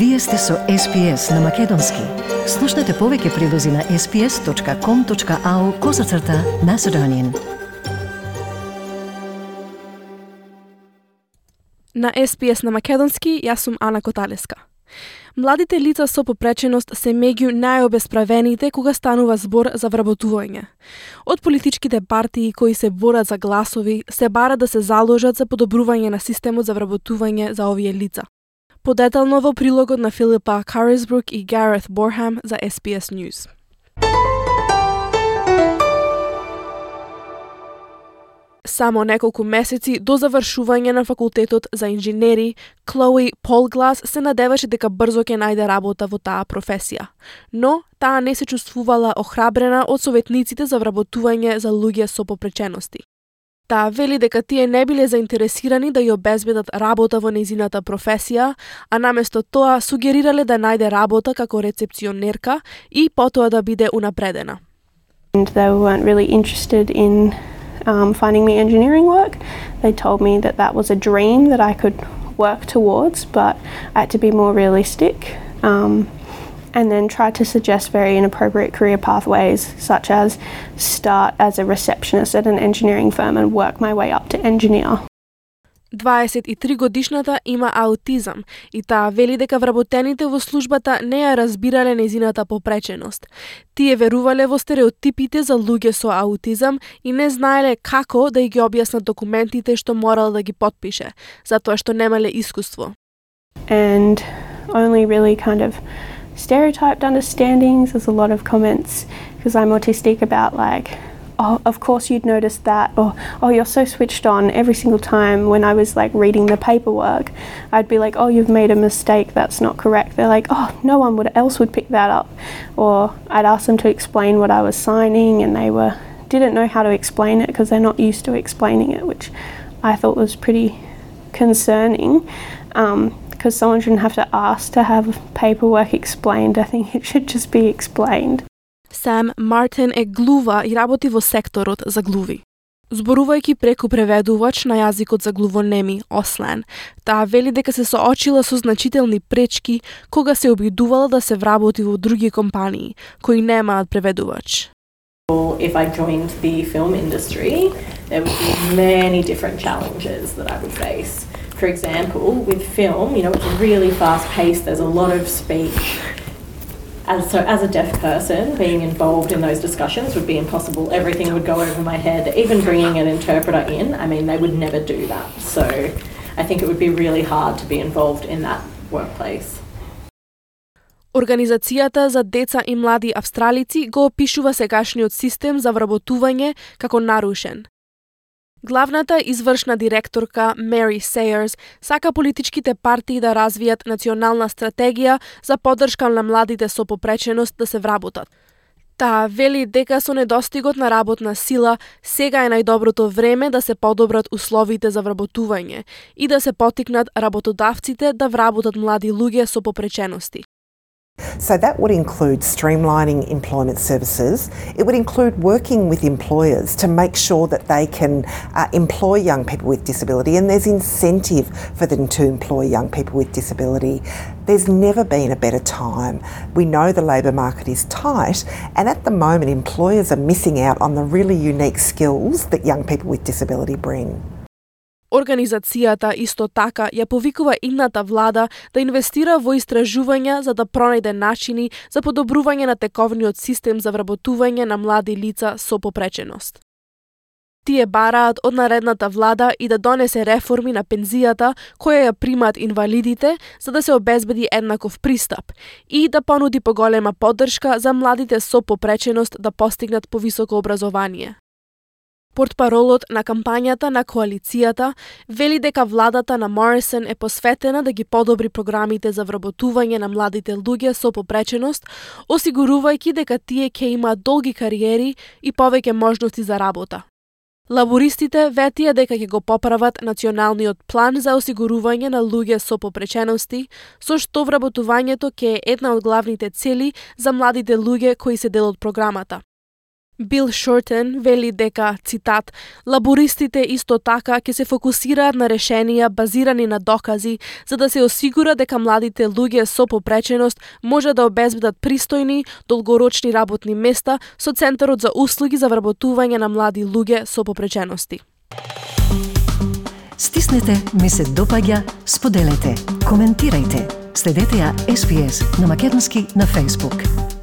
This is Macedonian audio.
Вие сте со SPS на Македонски. Слушнете повеќе прилози на sps.com.au козацрта на Седонин. На SPS на Македонски, јас сум Ана Коталеска. Младите лица со попреченост се меѓу најобесправените кога станува збор за вработување. Од политичките партии кои се борат за гласови, се бара да се заложат за подобрување на системот за вработување за овие лица. Подетално во прилогот на Филипа Карисбрук и Гарет Борхам за SPS News. Само неколку месеци до завршување на факултетот за инженери, Клои Полглас се надеваше дека брзо ќе најде работа во таа професија. Но таа не се чувствувала охрабрена од советниците за вработување за луѓе со попречености. Таа вели дека тие не биле заинтересирани да ја обезбедат работа во нејзината професија, а наместо тоа сугерирале да најде работа како рецепционерка и потоа да биде унапредена. And they weren't really interested in um, finding me engineering work. They told me that that was a dream that I could work towards, but I had to be more realistic. Um, and then try to suggest very inappropriate career pathways, such as start as a receptionist at an engineering firm and work my way up to engineer. 23 годишната има аутизам и таа вели дека вработените во службата не ја разбирале незината попреченост. Тие верувале во стереотипите за луѓе со аутизам и не знаеле како да ги објаснат документите што морал да ги подпише, затоа што немале искуство. And only really kind of stereotyped understandings. There's a lot of comments because I'm autistic about like oh, of course you'd notice that, or oh, you're so switched on every single time when I was like reading the paperwork, I'd be like, oh, you've made a mistake, that's not correct. They're like, oh, no one would else would pick that up, or I'd ask them to explain what I was signing, and they were didn't know how to explain it because they're not used to explaining it, which I thought was pretty concerning. Um, because someone shouldn't have to ask to have paperwork explained. I think it should just be explained. Сам Мартин е глува и работи во секторот за глуви. Зборувајќи преку преведувач на јазикот за глувонеми Ослен, таа вели дека се соочила со значителни пречки кога се обидувала да се вработи во други компании кои немаат преведувач. If I joined the film industry, there would be many different challenges that I would face. For example, with film, you know, it's really fast paced, there's a lot of speech, as so as a deaf person, being involved in those discussions would be impossible. Everything would go over my head. Even bringing an interpreter in, I mean, they would never do that. So I think it would be really hard to be involved in that workplace. Организацијата за деца и млади австралици го опишува сегашниот систем за вработување како нарушен. Главната извршна директорка Мери Сейерс сака политичките партии да развијат национална стратегија за поддршка на младите со попреченост да се вработат. Таа вели дека со недостигот на работна сила сега е најдоброто време да се подобрат условите за вработување и да се потикнат работодавците да вработат млади луѓе со попречености. So that would include streamlining employment services. It would include working with employers to make sure that they can uh, employ young people with disability and there's incentive for them to employ young people with disability. There's never been a better time. We know the labour market is tight and at the moment employers are missing out on the really unique skills that young people with disability bring. Организацијата исто така ја повикува идната влада да инвестира во истражувања за да пронајде начини за подобрување на тековниот систем за вработување на млади лица со попреченост. Тие бараат од наредната влада и да донесе реформи на пензијата која ја примаат инвалидите за да се обезбеди еднаков пристап и да понуди поголема поддршка за младите со попреченост да постигнат повисоко образование. Портпаролот на кампањата на коалицијата вели дека владата на Морисон е посветена да ги подобри програмите за вработување на младите луѓе со попреченост, осигурувајќи дека тие ќе имаат долги кариери и повеќе можности за работа. Лабористите ветија дека ќе го поправат националниот план за осигурување на луѓе со попречености, со што вработувањето ќе е една од главните цели за младите луѓе кои се дел од програмата. Бил Шортен вели дека, цитат, лабористите исто така ќе се фокусираат на решенија базирани на докази, за да се осигура дека младите луѓе со попреченост може да обезбедат пристојни, долгорочни работни места со Центарот за услуги за вработување на млади луѓе со попречености. Стиснете, ми се допаѓа, споделете, коментирајте. Следете ја SPS на Македонски на Facebook.